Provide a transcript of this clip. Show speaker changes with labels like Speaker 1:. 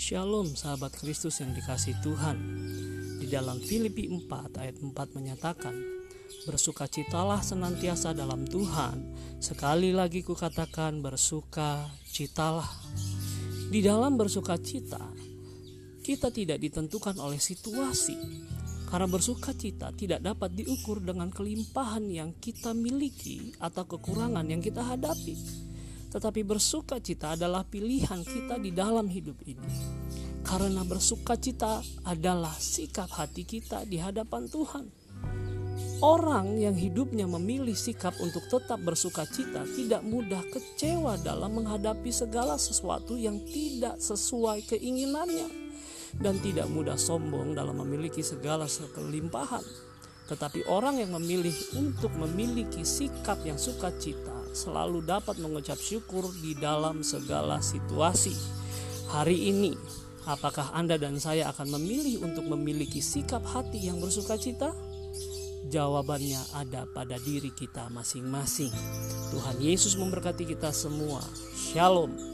Speaker 1: Shalom sahabat Kristus yang dikasih Tuhan. Di dalam Filipi 4 ayat 4 menyatakan, Bersukacitalah senantiasa dalam Tuhan. Sekali lagi kukatakan bersukacitalah. Di dalam bersukacita, kita tidak ditentukan oleh situasi. Karena bersukacita tidak dapat diukur dengan kelimpahan yang kita miliki atau kekurangan yang kita hadapi tetapi bersuka cita adalah pilihan kita di dalam hidup ini. Karena bersuka cita adalah sikap hati kita di hadapan Tuhan. Orang yang hidupnya memilih sikap untuk tetap bersuka cita tidak mudah kecewa dalam menghadapi segala sesuatu yang tidak sesuai keinginannya dan tidak mudah sombong dalam memiliki segala kelimpahan. Tetapi orang yang memilih untuk memiliki sikap yang sukacita selalu dapat mengucap syukur di dalam segala situasi. Hari ini, apakah Anda dan saya akan memilih untuk memiliki sikap hati yang bersuka cita? Jawabannya ada pada diri kita masing-masing. Tuhan Yesus memberkati kita semua. Shalom.